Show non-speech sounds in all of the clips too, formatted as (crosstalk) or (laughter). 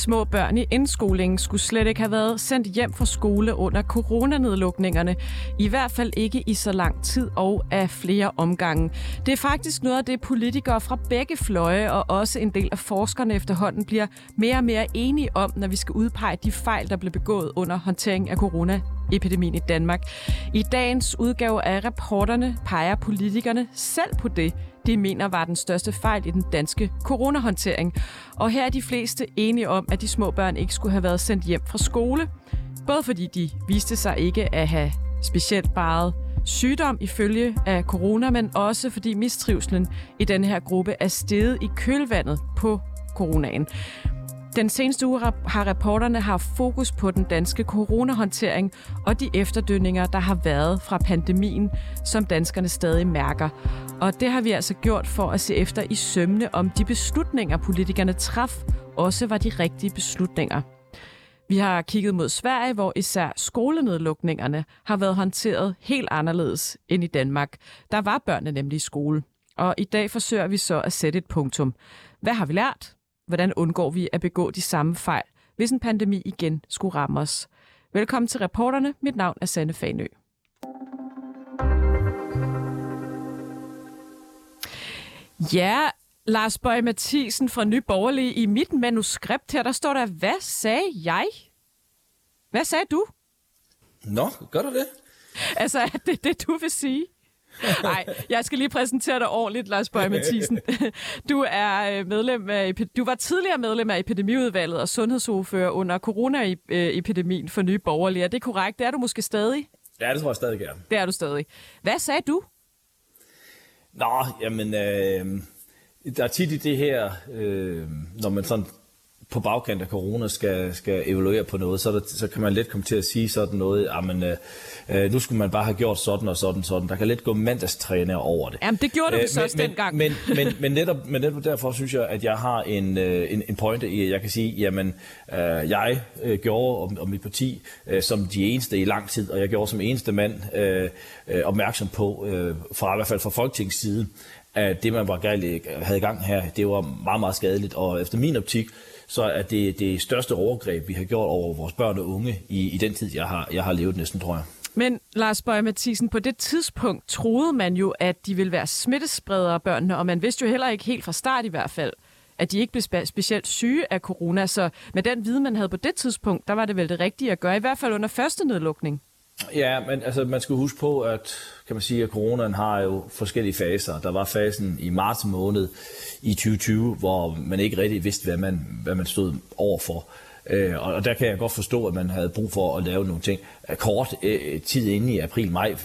Små børn i indskolingen skulle slet ikke have været sendt hjem fra skole under coronanedlukningerne. I hvert fald ikke i så lang tid og af flere omgange. Det er faktisk noget af det, politikere fra begge fløje og også en del af forskerne efterhånden bliver mere og mere enige om, når vi skal udpege de fejl, der blev begået under håndtering af coronaepidemien i Danmark. I dagens udgave af reporterne peger politikerne selv på det, de mener var den største fejl i den danske coronahåndtering. Og her er de fleste enige om, at de små børn ikke skulle have været sendt hjem fra skole. Både fordi de viste sig ikke at have specielt bare sygdom ifølge af corona, men også fordi mistrivselen i denne her gruppe er steget i kølvandet på coronaen. Den seneste uge har reporterne haft fokus på den danske coronahåndtering og de efterdønninger, der har været fra pandemien, som danskerne stadig mærker. Og det har vi altså gjort for at se efter i sømne, om de beslutninger, politikerne traf, også var de rigtige beslutninger. Vi har kigget mod Sverige, hvor især skolenedlukningerne har været håndteret helt anderledes end i Danmark. Der var børnene nemlig i skole. Og i dag forsøger vi så at sætte et punktum. Hvad har vi lært? Hvordan undgår vi at begå de samme fejl, hvis en pandemi igen skulle ramme os? Velkommen til reporterne. Mit navn er Sanne Fanø. Ja, Lars Bøge Mathisen fra Ny Borgerlige. I mit manuskript her, der står der, hvad sagde jeg? Hvad sagde du? Nå, gør du det? Altså, er det det, du vil sige? Nej, jeg skal lige præsentere dig ordentligt, Lars Bøge Mathisen. (laughs) Du er medlem af, du var tidligere medlem af epidemiudvalget og sundhedsordfører under coronaepidemien for nye borgerlige. Er det korrekt? Det er du måske stadig? Ja, det tror jeg stadig gerne. Det er du stadig. Hvad sagde du? Nå, jamen, øh, der er tit i det her, øh, når man sådan på bagkant af corona skal, skal evaluere på noget, så, der, så kan man let komme til at sige sådan noget, men øh, nu skulle man bare have gjort sådan og sådan sådan. Der kan let gå mandagstræner over det. Jamen, det gjorde du øh, så også men, dengang. Men, men, men, men, netop, men netop derfor synes jeg, at jeg har en, en, en pointe i, at jeg kan sige, jamen, øh, jeg øh, gjorde, og, og mit parti, øh, som de eneste i lang tid, og jeg gjorde som eneste mand øh, øh, opmærksom på, øh, fra i hvert fald fra Folketingets side, at det, man var galt, havde i gang her, det var meget, meget skadeligt. Og efter min optik, så er det det største overgreb, vi har gjort over vores børn og unge i, i den tid, jeg har, jeg har levet næsten, tror jeg. Men Lars Bøge Mathisen, på det tidspunkt troede man jo, at de ville være smittespredere børnene, og man vidste jo heller ikke helt fra start i hvert fald, at de ikke blev spe- specielt syge af corona. Så med den viden, man havde på det tidspunkt, der var det vel det rigtige at gøre, i hvert fald under første nedlukning. Ja, men altså, man skal huske på, at, kan man sige, at coronaen har jo forskellige faser. Der var fasen i marts måned i 2020, hvor man ikke rigtig vidste, hvad man, hvad man stod overfor. Øh, og der kan jeg godt forstå, at man havde brug for at lave nogle ting. Øh, kort øh, tid inde i april-maj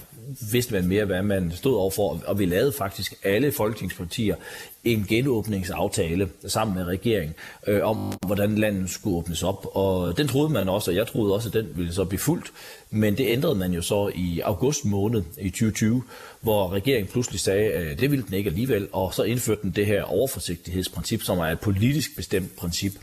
vidste man mere, hvad man stod overfor, og vi lavede faktisk alle folketingspartier en genåbningsaftale sammen med regeringen øh, om, hvordan landet skulle åbnes op. Og den troede man også, og jeg troede også, at den ville så blive fuldt. Men det ændrede man jo så i august måned i 2020, hvor regeringen pludselig sagde, at det ville den ikke alligevel, og så indførte den det her overforsigtighedsprincip, som er et politisk bestemt princip.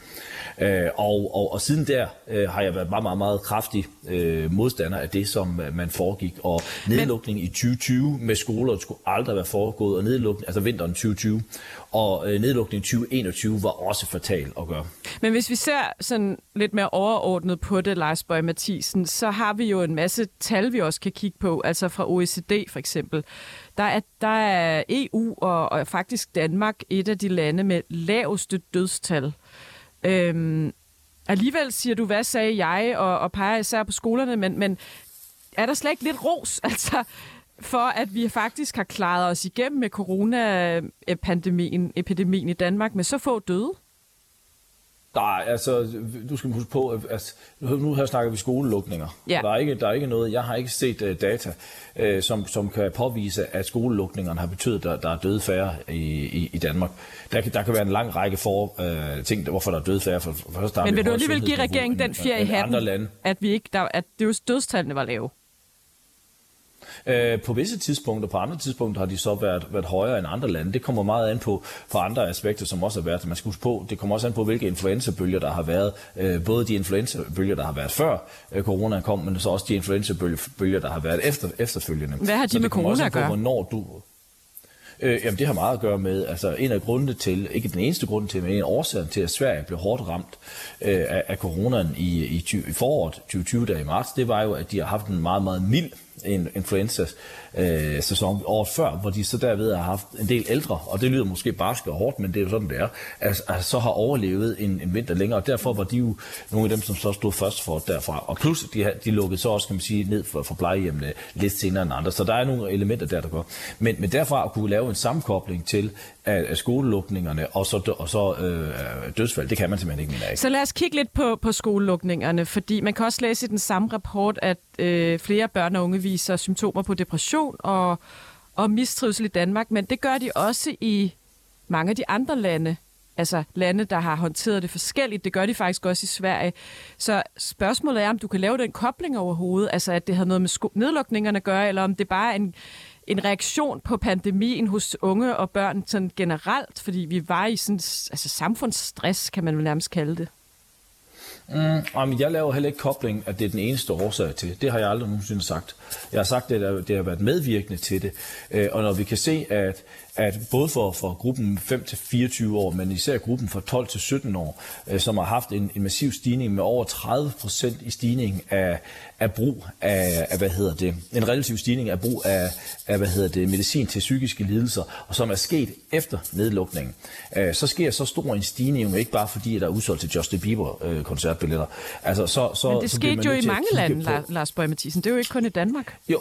Øh, og, og, og siden der øh, har jeg været meget, meget, meget kraftig øh, modstander af det, som øh, man foregik. Og nedlukning Men... i 2020 med skoler skulle aldrig være foregået, og nedlukning, altså vinteren 2020, og øh, 2021 var også fatal at gøre. Men hvis vi ser sådan lidt mere overordnet på det, Lars Bøge Mathisen, så har vi jo en masse tal, vi også kan kigge på, altså fra OECD for eksempel. Der er, der er EU og, og faktisk Danmark et af de lande med laveste dødstal. Øhm, alligevel siger du, hvad sagde jeg, og, og peger især på skolerne, men, men er der slet ikke lidt ros, (laughs) altså, for at vi faktisk har klaret os igennem med coronapandemien, epidemien i Danmark med så få døde? Nej, altså, du skal huske på, at nu her snakker vi skolelukninger. Ja. Der, er ikke, der er ikke noget, jeg har ikke set uh, data, uh, som, som kan påvise, at skolelukningerne har betydet, at der er døde færre i, i, i Danmark. Der, der kan være en lang række for uh, ting, hvorfor der er døde færre. For, for der Men vil du alligevel give regeringen den fjer i hatten, at, vi ikke, der, at det dødstallene var lave? Øh, på visse tidspunkter, på andre tidspunkter har de så været, været højere end andre lande. Det kommer meget an på, på andre aspekter, som også har været. Man skal huske på, det kommer også an på, hvilke influenzabølger der har været. Øh, både de influenzabølger, der har været før øh, corona kom, men så også de influenzabølger, der har været efter, efterfølgende. Hvad har de med corona at gøre? Hvornår du, Øh, jamen det har meget at gøre med, altså en af grundene til, ikke den eneste grund til, men en af årsagen til, at Sverige blev hårdt ramt øh, af, af coronaen i, i, i foråret 2020, der i marts, det var jo, at de har haft en meget, meget mild en influenza øh, sæson året før, hvor de så derved har haft en del ældre, og det lyder måske barsk og hårdt, men det er jo sådan, det er, at, at så har overlevet en, en vinter længere, og derfor var de jo nogle af dem, som så stod først for derfra. Og plus, de, de lukkede så også, kan man sige, ned for, for plejehjemmene lidt senere end andre, så der er nogle elementer der, der går. Men, men derfra at kunne lave en sammenkobling til af, af skolelukningerne og så, og så øh, dødsfald, det kan man simpelthen ikke, mener Så lad os kigge lidt på, på skolelukningerne, fordi man kan også læse i den samme rapport, at øh, flere børn og unge viser symptomer på depression og, og mistrivsel i Danmark, men det gør de også i mange af de andre lande. Altså lande, der har håndteret det forskelligt. Det gør de faktisk også i Sverige. Så spørgsmålet er, om du kan lave den kobling overhovedet, altså at det har noget med sko- nedlukningerne at gøre, eller om det bare er en, en reaktion på pandemien hos unge og børn sådan generelt, fordi vi var i sådan, altså samfundsstress, kan man vel nærmest kalde det. Mm, jeg laver heller ikke kobling, at det er den eneste årsag til. Det har jeg aldrig nogensinde sagt. Jeg har sagt, at det har været medvirkende til det. Øh, og når vi kan se, at at både for, for gruppen 5-24 år, men især gruppen fra 12-17 år, øh, som har haft en, en massiv stigning med over 30 procent i stigning af, af brug af, af, hvad hedder det, en relativ stigning af brug af, af hvad hedder det, medicin til psykiske lidelser, og som er sket efter nedlukningen, øh, så sker så stor en stigning, ikke bare fordi, at der er udsolgt til Justin Bieber øh, koncertbilletter. Altså, så, så, men det så skete jo i mange lande, på. Lars Bøge Mathisen. Det er jo ikke kun i Danmark. Jo,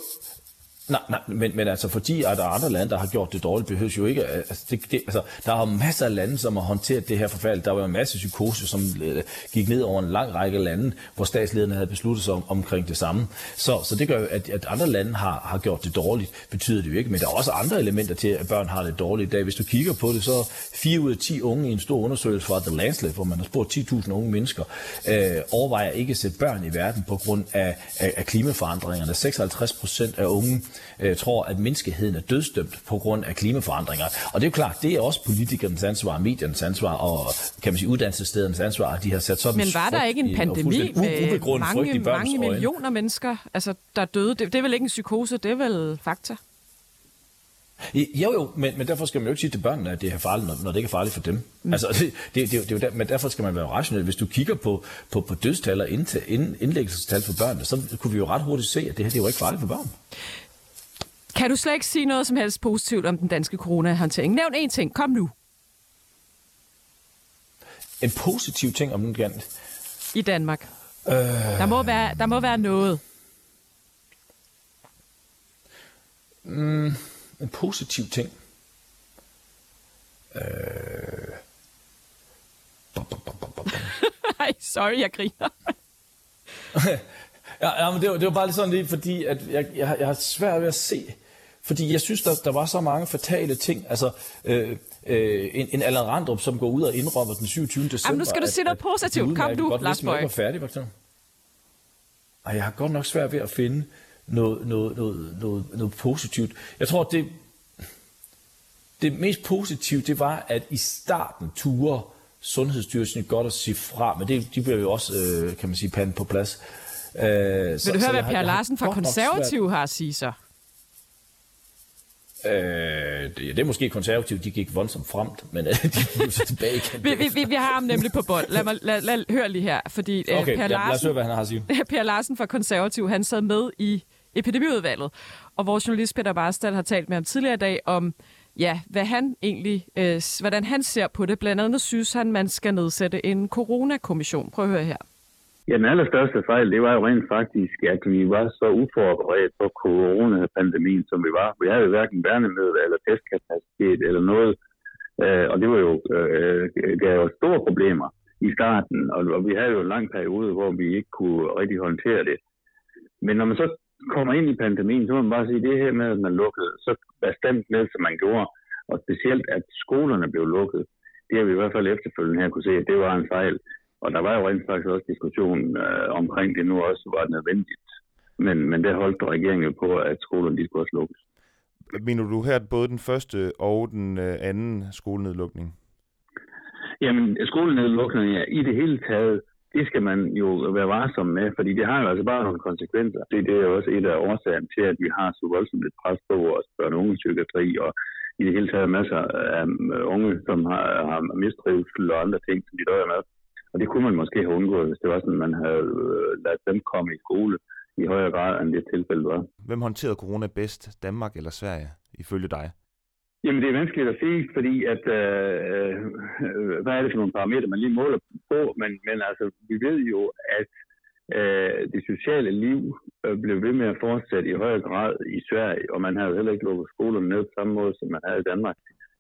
Nej, nej men, men altså fordi at der er andre lande, der har gjort det dårligt, behøves jo ikke... Øh, altså, det, det, altså, der er masser af lande, som har håndteret det her forfald. Der var en masse psykose, som øh, gik ned over en lang række lande, hvor statslederne havde besluttet sig om, omkring det samme. Så, så det gør jo, at, at andre lande har, har gjort det dårligt, betyder det jo ikke. Men der er også andre elementer til, at børn har det dårligt i dag. Hvis du kigger på det, så 4 ud af 10 unge i en stor undersøgelse fra The Lancet, hvor man har spurgt 10.000 unge mennesker, øh, overvejer ikke at sætte børn i verden på grund af, af, af klimaforandringerne. 56 procent af unge øh, tror, at menneskeheden er dødsdømt på grund af klimaforandringer. Og det er jo klart, det er også politikernes ansvar, mediernes ansvar og kan man sige, uddannelsesstedernes ansvar, at de har sat sådan Men var der ikke en pandemi med mange, mange millioner mennesker, altså, der døde? Det, det er vel ikke en psykose, det er vel fakta? Jo, jo, men, men derfor skal man jo ikke sige til børnene, at det er farligt, når, når det ikke er farligt for dem. Mm. Altså, (laughs) det, det, det, det, det, men derfor skal man være rationel. Hvis du kigger på, på, på dødstal og ind, indlæggelsestal for børnene, så kunne vi jo ret hurtigt se, at det her det er jo ikke farligt for børn. Kan du slet ikke sige noget som helst positivt om den danske coronahåndtering? Nævn en ting. Kom nu. En positiv ting om den ganske? I Danmark. Øh... Der, må være, der må være noget. Mm, en positiv ting. Øh... (laughs) Ej, sorry, jeg griner. (laughs) ja, ja, men det var, det var bare lidt sådan lidt, fordi at jeg, jeg, jeg har svært ved at se fordi jeg synes, der, der var så mange fatale ting. Altså, øh, øh, en, en Allan Randrup, som går ud og indrømmer den 27. december. Jamen, nu skal du sige noget positivt. Kom du, Lars Bøge. Jeg færdig, Og jeg har godt nok svært ved at finde noget, noget, noget, noget, noget positivt. Jeg tror, det, det mest positive, det var, at i starten ture Sundhedsstyrelsen godt at sige fra, men det, de bliver jo også, øh, kan man sige, panden på plads. Øh, Vil så, du høre, hvad Per Larsen fra Konservativ har at sige så? Øh, det, det er måske konservativt, de gik voldsomt fremt, men øh, (laughs) de blev så tilbage igen. vi, vi, vi har ham nemlig på bold. Lad mig lad, lad, høre lige her, fordi øh, okay, per Larsen, lad os høre, hvad han har at sige. (laughs) Per Larsen fra Konservativ, han sad med i epidemiudvalget, og vores journalist Peter Barstad har talt med ham tidligere i dag om, ja, hvad han egentlig, øh, hvordan han ser på det. Blandt andet synes han, man skal nedsætte en coronakommission. Prøv at høre her. Ja, den allerstørste fejl, det var jo rent faktisk, at vi var så uforberedt på coronapandemien, som vi var. Vi havde jo hverken værnemidler eller testkapacitet eller noget, øh, og det var jo, øh, gav jo store problemer i starten, og, og vi havde jo en lang periode, hvor vi ikke kunne rigtig håndtere det. Men når man så kommer ind i pandemien, så må man bare sige, det her med, at man lukkede så bestemt ned, som man gjorde, og specielt at skolerne blev lukket, det har vi i hvert fald efterfølgende her kunne se, at det var en fejl. Og der var jo rent faktisk også diskussion øh, omkring det nu også var nødvendigt Men, men der holdt regeringen jo på, at skolerne de skulle også lukkes. Mener du her både den første og den øh, anden skolenedlukning? Jamen, skolenedlukninger i det hele taget, det skal man jo være varsom med, fordi det har jo altså bare nogle konsekvenser. Det, det er jo også et af årsagerne til, at vi har så voldsomt et pres på vores børn- og unge psykiatri, og i det hele taget masser af unge, som har, har mistrivsel og andre ting, som de døjer med. Og det kunne man måske have undgået, hvis det var sådan, at man havde øh, ladet dem komme i skole i højere grad, end det tilfælde var. Hvem håndterede corona bedst, Danmark eller Sverige, ifølge dig? Jamen, det er vanskeligt at sige, fordi at, øh, øh, hvad er det for nogle parametre, man lige måler på, men, men altså, vi ved jo, at øh, det sociale liv øh, blev ved med at fortsætte i højere grad i Sverige, og man havde heller ikke lukket skolerne ned på samme måde, som man havde i Danmark.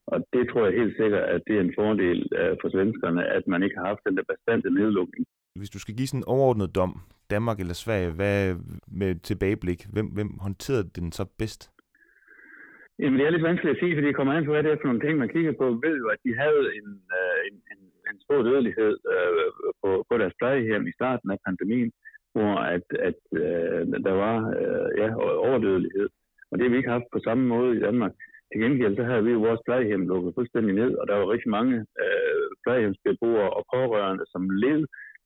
Og det tror jeg helt sikkert, at det er en fordel øh, for svenskerne, at man ikke har haft den der bestandte nedlukning. Hvis du skal give sådan en overordnet dom, Danmark eller Sverige, hvad med tilbageblik, hvem, hvem håndterede den så bedst? Jamen, det er lidt vanskeligt at sige, fordi det kommer an på, hvad det er for nogle ting, man kigger på. Ved jo, at de havde en, øh, en, en, en stor dødelighed øh, på, på deres plejehjem i starten af pandemien, hvor at, at øh, der var øh, ja, overdødelighed. Og det har vi ikke haft på samme måde i Danmark. Til gengæld så havde vi jo vores plejehjem lukket fuldstændig ned, og der var rigtig mange øh, plejehjemsbeboere og pårørende, som led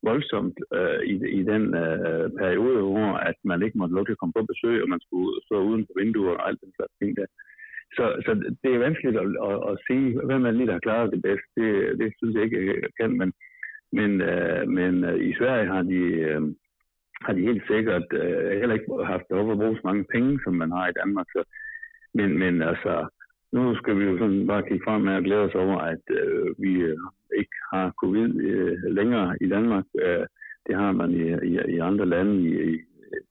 voldsomt øh, i, i den øh, periode, hvor at man ikke måtte lukke at komme på besøg, og man skulle stå uden for vinduer og alt den slags ting der. Så, så det er vanskeligt at, at, at sige, hvem man lige har klaret det bedst. Det, det synes jeg ikke, jeg kan, men, men, øh, men øh, i Sverige har de, øh, har de helt sikkert øh, heller ikke haft behov for at bruge så mange penge, som man har i Danmark. Så, men, men altså, nu skal vi jo sådan bare kigge frem med at glæde os over, at øh, vi øh, ikke har covid øh, længere i Danmark. Øh, det har man i, i, i andre lande i, i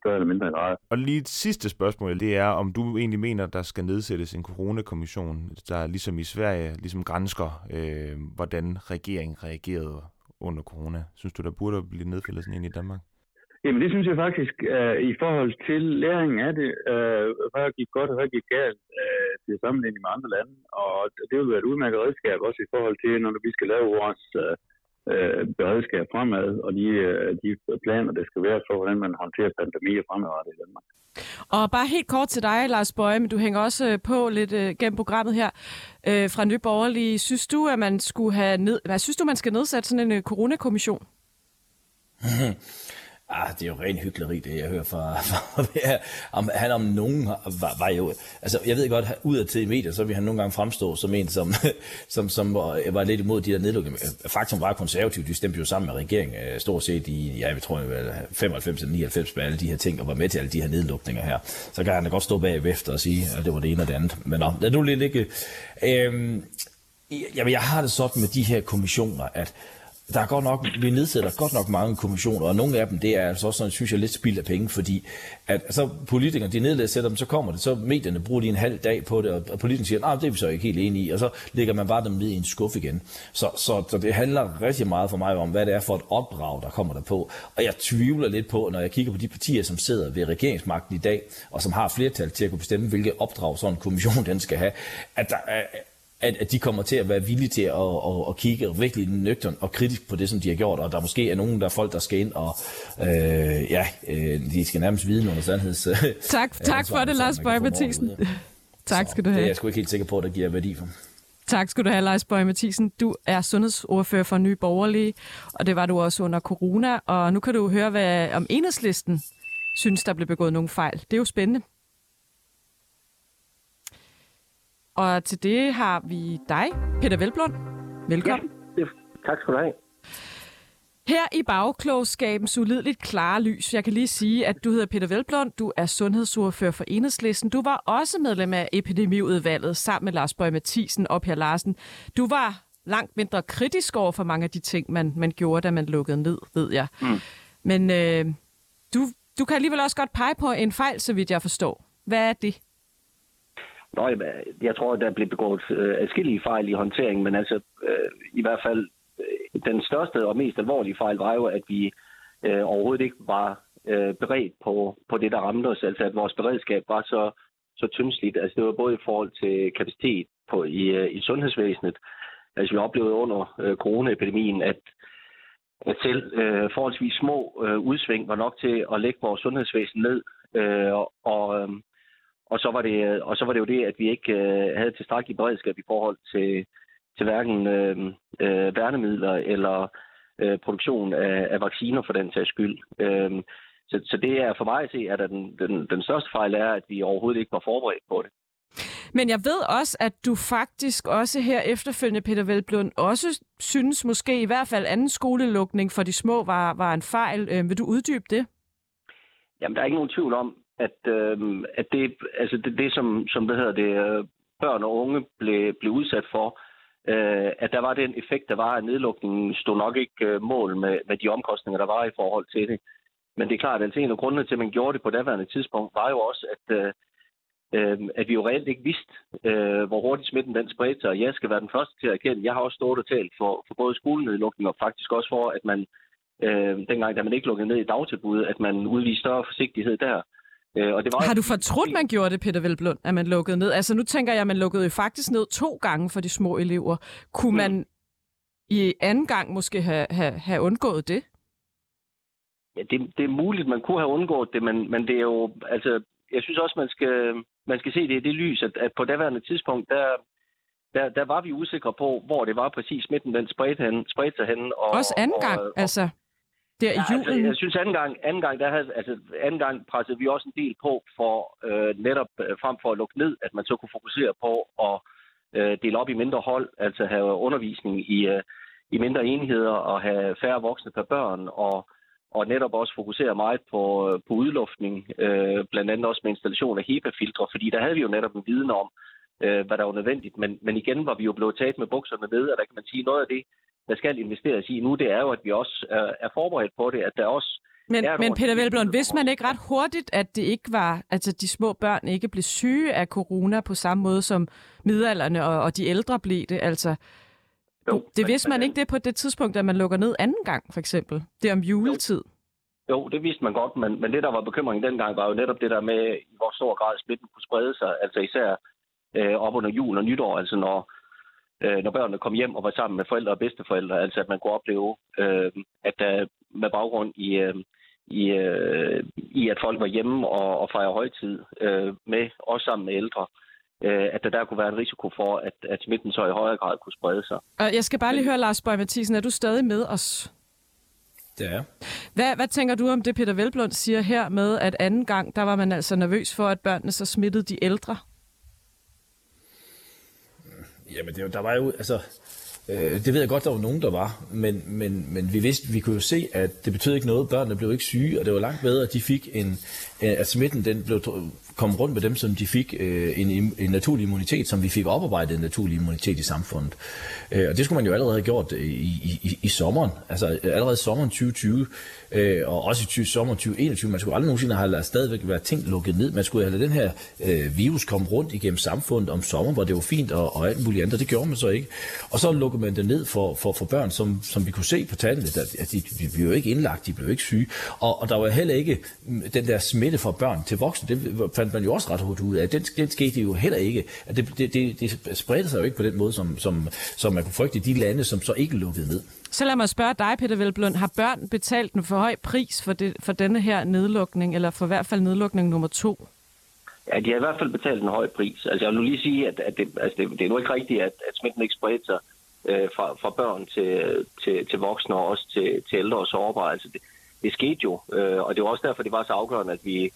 større eller mindre grad. Og lige et sidste spørgsmål, det er, om du egentlig mener, der skal nedsættes en coronakommission, der ligesom i Sverige ligesom grænsker, øh, hvordan regeringen reagerede under corona. Synes du, der burde blive nedfældet sådan en i Danmark? Jamen det synes jeg faktisk, uh, i forhold til læringen af det, uh, hvad gik godt og hvad gik galt uh, til sammenligning med andre lande. Og det vil være et udmærket redskab også i forhold til, når vi skal lave vores uh, uh, beredskab fremad, og de, uh, de planer, der skal være for, hvordan man håndterer pandemier fremadrettet i Danmark. Og bare helt kort til dig, Lars Bøje, men du hænger også på lidt uh, gennem programmet her uh, fra Nye Borgerlige. Synes du, at man skulle have ned... Hvad synes du, man skal nedsætte sådan en uh, coronakommission? (laughs) Ah, det er jo ren hyggeleri, det jeg hører fra, (laughs) fra om, han om nogen var, var jo, altså jeg ved godt, ud af til i medier, så vil han nogle gange fremstå som en, som, (laughs) som, som øh, var lidt imod de der nedlukninger. Øh, faktum var konservativt, de stemte jo sammen med regeringen øh, stort set i, ja, jeg tror, 95-99 med alle de her ting, og var med til alle de her nedlukninger her. Så kan han da godt stå bag efter og sige, at det var det ene og det andet. Men nå, lad nu lidt ikke... Øhm, jamen, jeg har det sådan med de her kommissioner, at der er godt nok, vi nedsætter godt nok mange kommissioner, og nogle af dem, det er altså også sådan, synes jeg, lidt spild af penge, fordi at så politikerne, de nedsætter dem, så kommer det, så medierne bruger de en halv dag på det, og politikerne siger, nej, det er vi så ikke helt enige i, og så lægger man bare dem ned i en skuff igen. Så, så, så det handler rigtig meget for mig om, hvad det er for et opdrag, der kommer der på. Og jeg tvivler lidt på, når jeg kigger på de partier, som sidder ved regeringsmagten i dag, og som har flertal til at kunne bestemme, hvilke opdrag sådan en kommission den skal have, at der er, at, at de kommer til at være villige til at, at, at kigge virkelig nøgtern og kritisk på det, som de har gjort, og der måske er nogen, der er folk, der skal ind, og øh, ja, øh, de skal nærmest vide nogle sandheds... Tak, (laughs) tak for det, Lars Bøge Mathisen. (laughs) Tak skal du have. Det er jeg sgu ikke helt sikker på, at der giver værdi for. Tak skal du have, Lars Bøge Mathisen. Du er sundhedsordfører for Nye Borgerlige, og det var du også under corona. Og nu kan du høre, hvad om enhedslisten synes, der blev begået nogle fejl. Det er jo spændende. Og til det har vi dig, Peter Velblund. Velkommen. Ja, tak skal du have. Her i bagklogskabens ulideligt klare lys, jeg kan lige sige, at du hedder Peter Velblund, du er sundhedsordfører for Enhedslisten. Du var også medlem af epidemiudvalget sammen med Lars Bøge Mathisen og Per Larsen. Du var langt mindre kritisk over for mange af de ting, man, man gjorde, da man lukkede ned, ved jeg. Mm. Men øh, du, du kan alligevel også godt pege på en fejl, så vidt jeg forstår. Hvad er det? Nå, øh, jeg tror, der blev begået øh, adskillige fejl i håndteringen, men altså øh, i hvert fald øh, den største og mest alvorlige fejl var jo, at vi øh, overhovedet ikke var øh, beredt på, på det, der ramte os. Altså at vores beredskab var så, så tyndsligt. Altså det var både i forhold til kapacitet på, i, øh, i sundhedsvæsenet. Altså vi oplevede under øh, coronaepidemien, at at selv øh, forholdsvis små øh, udsving var nok til at lægge vores sundhedsvæsen ned Øh, og, øh, og, så var det, og så var det jo det, at vi ikke øh, havde tilstrækkeligt beredskab i forhold til, til hverken øh, øh, værnemidler eller øh, produktion af, af vacciner for den sags skyld. Øh, så, så det er for mig at se, at den, den, den største fejl er, at vi overhovedet ikke var forberedt på det. Men jeg ved også, at du faktisk også her efterfølgende, Peter Velblund, også synes måske i hvert fald anden skolelukning for de små var, var en fejl. Øh, vil du uddybe det? Jamen, der er ikke nogen tvivl om, at, øh, at det, altså det, det som, som det hedder det, øh, børn og unge blev, blev udsat for, øh, at der var den effekt, der var, at nedlukningen stod nok ikke øh, mål med, med de omkostninger, der var i forhold til det. Men det er klart, at altså en af grundene til, at man gjorde det på daværende tidspunkt, var jo også, at, øh, øh, at vi jo reelt ikke vidste, øh, hvor hurtigt smitten den spredte sig. Jeg skal være den første til at erkende. Jeg har også stået og talt for, for både skolenedlukning og faktisk også for, at man øh, dengang, da man ikke lukkede ned i dagtilbud, at man udviste større forsigtighed der. Øh, og det var har du fortrudt, man gjorde det, Peter Velblund, at man lukkede ned? Altså nu tænker jeg, at man lukkede jo faktisk ned to gange for de små elever. Kunne mm. man i anden gang måske have, have, have undgået det? Ja, det, det er muligt, man kunne have undgået det, men, men det er jo, altså, jeg synes også, man skal, man skal se det i det lys, at, at på daværende tidspunkt, der, der, der var vi usikre på, hvor det var præcis smitten, den spredte, hen, spredte sig hen. Og, også anden gang, og, altså? Der i ja, Altså, jeg synes anden gang, anden gang, der havde, altså, anden gang pressede vi også en del på for øh, netop øh, frem for at lukke ned, at man så kunne fokusere på at øh, dele op i mindre hold, altså have undervisning i, øh, i mindre enheder og have færre voksne per børn og og netop også fokusere meget på, øh, på udluftning, øh, blandt andet også med installation af HEPA-filtre, fordi der havde vi jo netop en viden om, øh, hvad der var nødvendigt. Men, men igen var vi jo blevet taget med bukserne ned, og der kan man sige, noget af det, der skal investeres i nu, det er jo, at vi også er, er forberedt på det, at der også men, men Peter Velblom, hvis man ikke ret hurtigt, at det ikke var, altså de små børn ikke blev syge af corona på samme måde som midalderne og, og de ældre blev det, altså jo, det vidste man ikke det på det tidspunkt, at man lukker ned anden gang, for eksempel. Det er om juletid. Jo. jo, det vidste man godt, men, men det, der var bekymringen dengang, var jo netop det der med, i hvor stor grad smitten kunne sprede sig, altså især øh, op under jul og nytår, altså når, øh, når børnene kom hjem og var sammen med forældre og bedsteforældre, altså at man kunne opleve, øh, at der med baggrund i, øh, i, øh, i at folk var hjemme og, og fejre højtid øh, med, også sammen med ældre, øh, at der der kunne være en risiko for, at, at smitten så i højere grad kunne sprede sig. Og jeg skal bare lige høre, Lars Bøge Mathisen, er du stadig med os? Det er hvad, hvad tænker du om det, Peter Velblund siger her med, at anden gang, der var man altså nervøs for, at børnene så smittede de ældre? Jamen, det, der var jo, altså, Øh, det ved jeg godt, der var nogen, der var, men, men, men vi vidste, vi kunne jo se, at det betød ikke noget. Børnene blev ikke syge, og det var langt bedre, at de fik en, øh, at smitten den blev kom rundt med dem, som de fik øh, en, en naturlig immunitet, som vi fik oparbejdet en naturlig immunitet i samfundet. Øh, og det skulle man jo allerede have gjort øh, i, i, i, i sommeren, altså allerede sommeren 2020, øh, og også i 20, sommer 2021. Man skulle aldrig nogensinde have ladet stadigvæk være ting lukket ned. Man skulle have ladet den her øh, virus komme rundt igennem samfundet om sommer, hvor det var fint og, og alt muligt andet. Det gjorde man så ikke. Og så lukkede man det ned for, for, for børn, som, som vi kunne se på tallene, at de, de blev jo ikke indlagt, de blev ikke syge. Og, og der var heller ikke mm, den der smitte fra børn til voksne. Det fandt man jo også ret hurtigt ud af. Den, den skete jo heller ikke. At det, det, det, det spredte sig jo ikke på den måde, som, som, som man kunne frygte i de lande, som så ikke lukkede ned. Så lad mig spørge dig, Peter Velblund. Har børn betalt den for høj pris for, det, for denne her nedlukning, eller for i hvert fald nedlukning nummer to? Ja, de har i hvert fald betalt en høj pris. Altså jeg vil nu lige sige, at, at det, altså det, det er nu ikke rigtigt, at, at smitten ikke spredte sig øh, fra, fra børn til, til, til voksne og også til, til ældre og sårbare. Altså det, det skete jo, øh, og det var også derfor, det var så afgørende, at vi,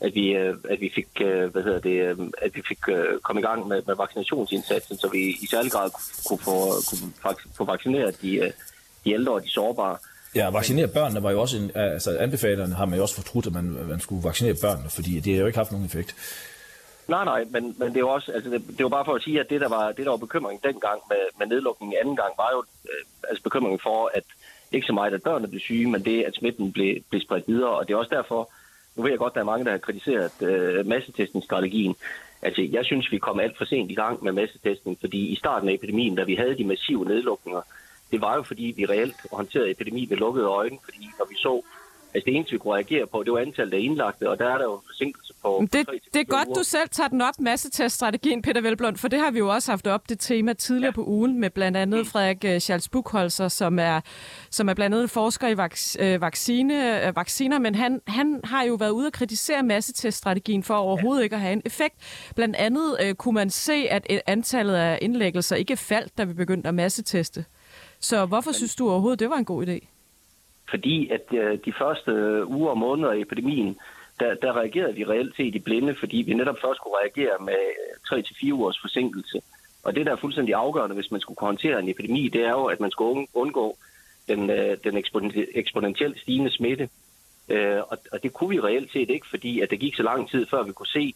at vi, øh, at vi fik, øh, hvad hedder det, øh, at vi fik øh, komme i gang med, med vaccinationsindsatsen, så vi i særlig grad kunne få, kunne få vaccineret de, øh, de ældre og de sårbare. Ja, vaccinere børnene var jo også en, altså anbefalerne har man jo også fortrudt, at man, man skulle vaccinere børnene, fordi det har jo ikke haft nogen effekt. Nej, nej, men, men det er jo også, altså det, det var bare for at sige, at det der var, det der var bekymringen dengang med, med nedlukningen anden gang, var jo øh, altså bekymringen for, at ikke så meget, at børnene blev syge, men det, at smitten blev, blev spredt videre, og det er også derfor, nu ved jeg godt, at der er mange, der har kritiseret øh, massetestningsstrategien. Altså, jeg synes, vi kom alt for sent i gang med massetestning, fordi i starten af epidemien, da vi havde de massive nedlukninger, det var jo fordi, vi reelt håndterede epidemi med lukkede øjne, fordi når vi så Altså det eneste, vi kunne reagere på, det var antallet af indlagte, og der er der jo forsinkelse på... Det, det er godt, uger. du selv tager den op, masseteststrategien, Peter Velblom, for det har vi jo også haft op, det tema tidligere ja. på ugen, med blandt andet Frederik øh, Charles Buchholzer, som er, som er blandt andet forsker i vaks, øh, vaccine, øh, vacciner, men han, han har jo været ude og kritisere masseteststrategien for overhovedet ja. ikke at have en effekt. Blandt andet øh, kunne man se, at antallet af indlæggelser ikke faldt, da vi begyndte at masseteste. Så hvorfor synes du overhovedet, det var en god idé? Fordi at øh, de første uger og måneder af epidemien, der, der reagerede vi reelt set i blinde, fordi vi netop først kunne reagere med 3-4 ugers forsinkelse. Og det, der er fuldstændig afgørende, hvis man skulle kunne håndtere en epidemi, det er jo, at man skulle undgå den, øh, den eksponentielt stigende smitte. Øh, og, og det kunne vi reelt set ikke, fordi at det gik så lang tid, før vi kunne se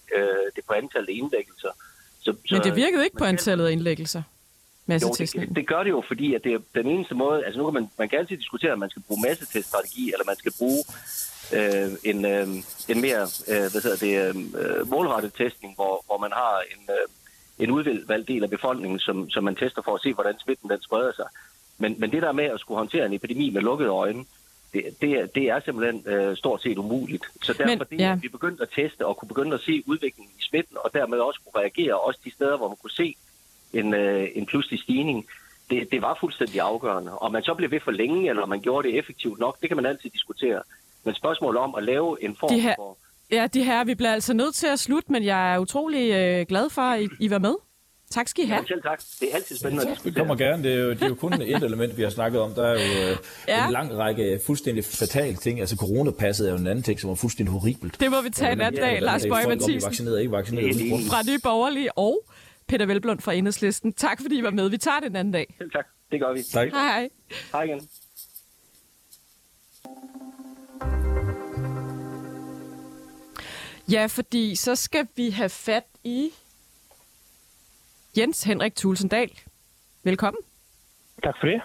det på antallet af indlæggelser. Så, Men det virkede ikke på antallet af indlæggelser? Massetestning? Jo, det, det gør det jo, fordi at det er den eneste måde, altså nu kan man, man kan altid diskutere, om man skal bruge masseteststrategi, eller man skal bruge øh, en, øh, en mere øh, hvad hedder det, øh, målrettet testning, hvor, hvor man har en, øh, en udvalgt del af befolkningen, som, som man tester for at se, hvordan smitten den spreder sig. Men, men det der med at skulle håndtere en epidemi med lukkede øjne, det, det, det er simpelthen øh, stort set umuligt. Så derfor men, det, ja. vi begyndte at teste og kunne begynde at se udviklingen i smitten, og dermed også kunne reagere, også de steder, hvor man kunne se en, øh, en pludselig stigning, det, det var fuldstændig afgørende. Om man så blev ved for længe, eller om man gjorde det effektivt nok, det kan man altid diskutere. Men spørgsmålet om at lave en form de her, for... Ja, de her, vi bliver altså nødt til at slutte, men jeg er utrolig øh, glad for, at I, I var med. Tak skal I have. Ja, selv tak. Det er altid spændende ja, at diskutere. Det kommer gerne. Det er, jo, det er jo kun et element, vi har snakket om. Der er jo øh, ja. en lang række fuldstændig fatale ting. Altså coronapasset er jo en anden ting, som er fuldstændig horribelt. Det må vi tage en anden dag, Lars Bøge Mathisen. vaccineret, ikke vaccineret. Fra Nye Borgerlige og Peter Velblund fra Enhedslisten. Tak fordi I var med. Vi tager det en anden dag. Selv (laughs) tak. Det gør vi. Tak. Hej hej. Hej igen. Ja, fordi så skal vi have fat i Jens Henrik Tulsendal. Velkommen. Tak for det.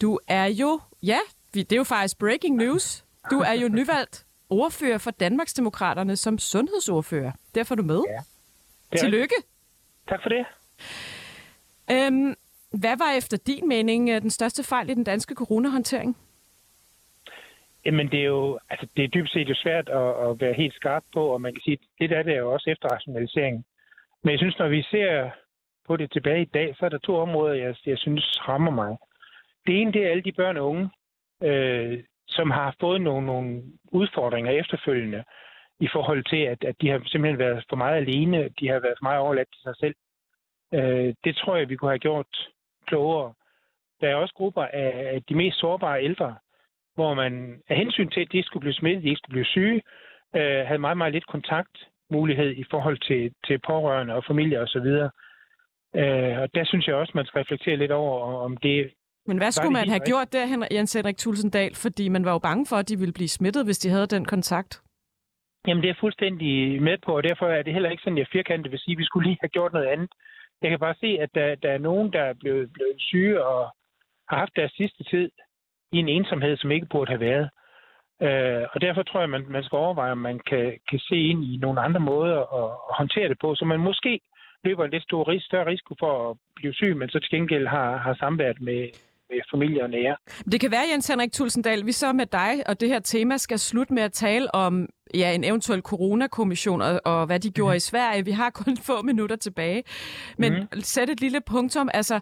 Du er jo, ja, det er jo faktisk breaking news. Du er jo nyvalgt ordfører for Danmarksdemokraterne som sundhedsordfører. Derfor er du med. Ja. Tillykke. Tak for det. Øhm, hvad var efter din mening øh, den største fejl i den danske coronahåndtering? Jamen, det er jo altså, det er dybest set jo svært at, at være helt skarp på, og man kan sige, det der det er jo også efter rationalisering. Men jeg synes, når vi ser på det tilbage i dag, så er der to områder, jeg, jeg synes rammer mig. Det ene, det er alle de børn og unge, øh, som har fået nogle, nogle udfordringer efterfølgende i forhold til, at, at de har simpelthen været for meget alene, de har været for meget overladt til sig selv. Øh, det tror jeg, vi kunne have gjort klogere. Der er også grupper af de mest sårbare ældre, hvor man af hensyn til, at de skulle blive smittet, de ikke skulle blive syge, øh, havde meget, meget lidt kontaktmulighed i forhold til, til pårørende og familie osv. Og, øh, og der synes jeg også, man skal reflektere lidt over, om det men hvad skulle man have gjort der, Jens Henrik Tulsendal? Fordi man var jo bange for, at de ville blive smittet, hvis de havde den kontakt. Jamen, det er fuldstændig med på, og derfor er det heller ikke sådan, jeg firkantet vil sige, at vi skulle lige have gjort noget andet. Jeg kan bare se, at der, der er nogen, der er blevet, blevet syge og har haft deres sidste tid i en ensomhed, som ikke burde have været. Øh, og derfor tror jeg, man, man skal overveje, om man kan, kan se ind i nogle andre måder at, at håndtere det på, så man måske løber en lidt stor, større risiko for at blive syg, men så til gengæld har, har samværet med, med familie og nære. Det kan være, Jens Henrik Tulsendal, vi så med dig og det her tema skal slutte med at tale om ja, en eventuel coronakommission og, og hvad de gjorde mm. i Sverige. Vi har kun (laughs) få minutter tilbage. Men mm. sæt et lille punktum. Altså,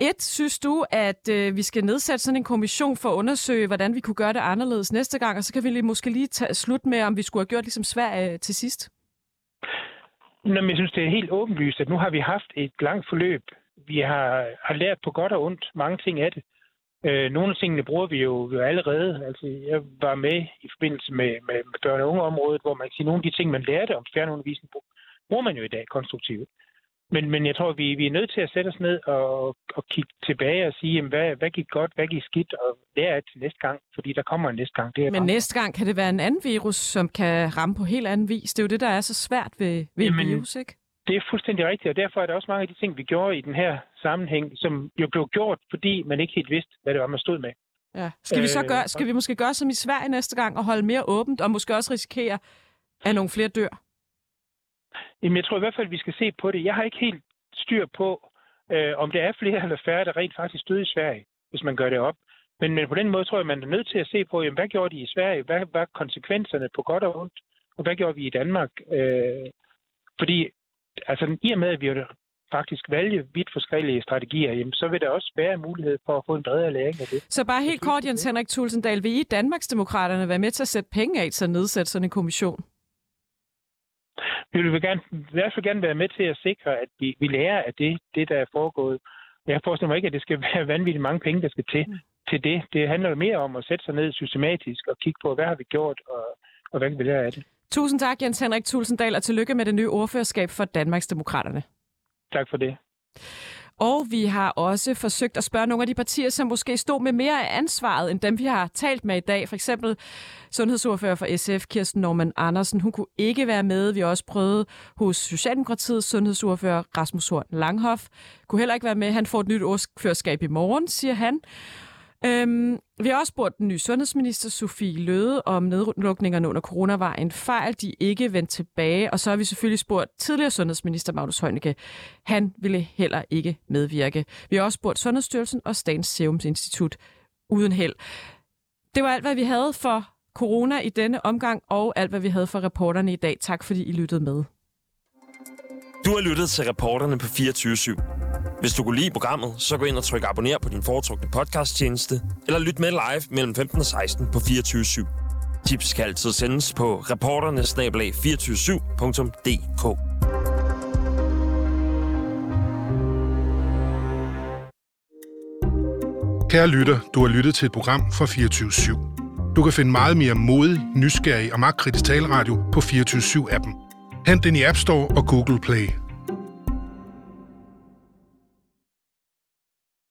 et, synes du, at øh, vi skal nedsætte sådan en kommission for at undersøge, hvordan vi kunne gøre det anderledes næste gang, og så kan vi lige, måske lige tage slut med, om vi skulle have gjort ligesom Sverige øh, til sidst? Jamen, jeg synes, det er helt åbenlyst, at nu har vi haft et langt forløb. Vi har, har lært på godt og ondt mange ting af det. Øh, nogle af tingene bruger vi jo, jo allerede. Altså, jeg var med i forbindelse med, med, med børne- og ungeområdet, hvor man kan sige, nogle af de ting, man lærte om fjernundervisning, bruger man jo i dag konstruktivt. Men, men jeg tror, vi, vi er nødt til at sætte os ned og, og kigge tilbage og sige, jamen, hvad, hvad gik godt, hvad gik skidt, og lære af til næste gang, fordi der kommer en næste gang. Det er men næste gang kan det være en anden virus, som kan ramme på helt anden vis. Det er jo det, der er så svært ved, ved jamen, virus, ikke? Det er fuldstændig rigtigt, og derfor er der også mange af de ting, vi gjorde i den her sammenhæng, som jo blev gjort, fordi man ikke helt vidste, hvad det var, man stod med. Ja. Skal, vi så øh, gøre, skal vi måske gøre som i Sverige næste gang og holde mere åbent, og måske også risikere, at nogle flere dør? Jamen, jeg tror i hvert fald, vi skal se på det. Jeg har ikke helt styr på, øh, om det er flere (laughs) eller færre, der rent faktisk døde i Sverige, hvis man gør det op. Men, men på den måde tror jeg, man er nødt til at se på, jamen, hvad gjorde de i Sverige? Hvad var konsekvenserne på godt og ondt? Og hvad gjorde vi i Danmark? Øh, fordi altså, i og med, at vi faktisk vælge vidt forskellige strategier, jamen, så vil der også være mulighed for at få en bredere læring af det. Så bare helt kort, Jens Henrik Tulsendal, vil I Danmarksdemokraterne være med til at sætte penge af til at nedsætte sådan en kommission? Vi vil gerne, i hvert fald gerne være med til at sikre, at vi, vi lærer af det, det, der er foregået. Jeg forestiller mig ikke, at det skal (laughs) være vanvittigt mange penge, der skal til, mm. til det. Det handler mere om at sætte sig ned systematisk og kigge på, hvad har vi gjort, og, og hvad kan vi lære af det. Tusind tak, Jens Henrik Tulsendal, og tillykke med det nye ordførerskab for Danmarksdemokraterne. Tak for det. Og vi har også forsøgt at spørge nogle af de partier, som måske stod med mere af ansvaret, end dem vi har talt med i dag. For eksempel sundhedsordfører for SF, Kirsten Norman Andersen. Hun kunne ikke være med. Vi har også prøvet hos Socialdemokratiets sundhedsordfører, Rasmus Horn Langhoff. Kunne heller ikke være med. Han får et nyt ordførerskab i morgen, siger han. Øhm, vi har også spurgt den nye sundhedsminister Sofie Løde, om nedlukningerne under corona var en fejl, de ikke vendte tilbage. Og så har vi selvfølgelig spurgt tidligere sundhedsminister Magnus Heunicke. Han ville heller ikke medvirke. Vi har også spurgt Sundhedsstyrelsen og Statens Serum Institut uden held. Det var alt, hvad vi havde for corona i denne omgang, og alt, hvad vi havde for reporterne i dag. Tak fordi I lyttede med. Du har lyttet til reporterne på 24 /7. Hvis du kunne lide programmet, så gå ind og tryk abonner på din foretrukne podcasttjeneste, eller lyt med live mellem 15 og 16 på 24 /7. Tips kan altid sendes på reporternesnablag247.dk. Kære lytter, du har lyttet til et program fra 24 /7. Du kan finde meget mere modig, nysgerrig og magtkritisk taleradio på 24 7 appen Hent den i App Store og Google Play.